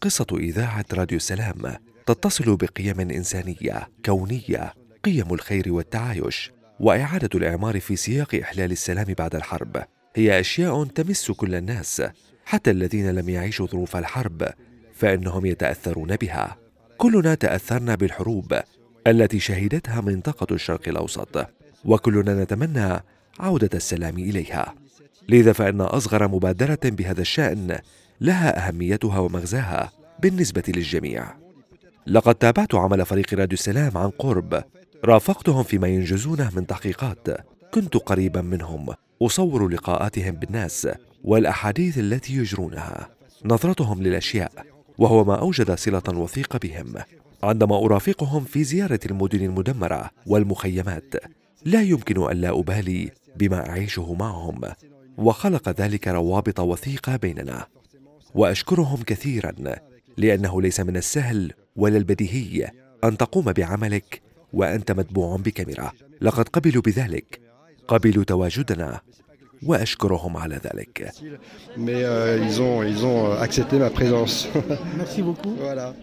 قصة إذاعة راديو سلام تتصل بقيم إنسانية كونية قيم الخير والتعايش وإعادة الإعمار في سياق إحلال السلام بعد الحرب. هي أشياء تمس كل الناس حتى الذين لم يعيشوا ظروف الحرب فإنهم يتأثرون بها. كلنا تأثرنا بالحروب التي شهدتها منطقة الشرق الأوسط وكلنا نتمنى عودة السلام إليها. لذا فإن أصغر مبادرة بهذا الشأن لها أهميتها ومغزاها بالنسبة للجميع. لقد تابعت عمل فريق راديو السلام عن قرب. رافقتهم فيما ينجزونه من تحقيقات. كنت قريبا منهم. أصور لقاءاتهم بالناس والأحاديث التي يجرونها. نظرتهم للأشياء وهو ما أوجد صلة وثيقة بهم. عندما أرافقهم في زيارة المدن المدمرة والمخيمات لا يمكن الا أبالي بما أعيشه معهم. وخلق ذلك روابط وثيقة بيننا. وأشكرهم كثيرا لأنه ليس من السهل ولا البديهي أن تقوم بعملك وأنت متبوع بكاميرا. لقد قبلوا بذلك قبلوا تواجدنا وأشكرهم على ذلك.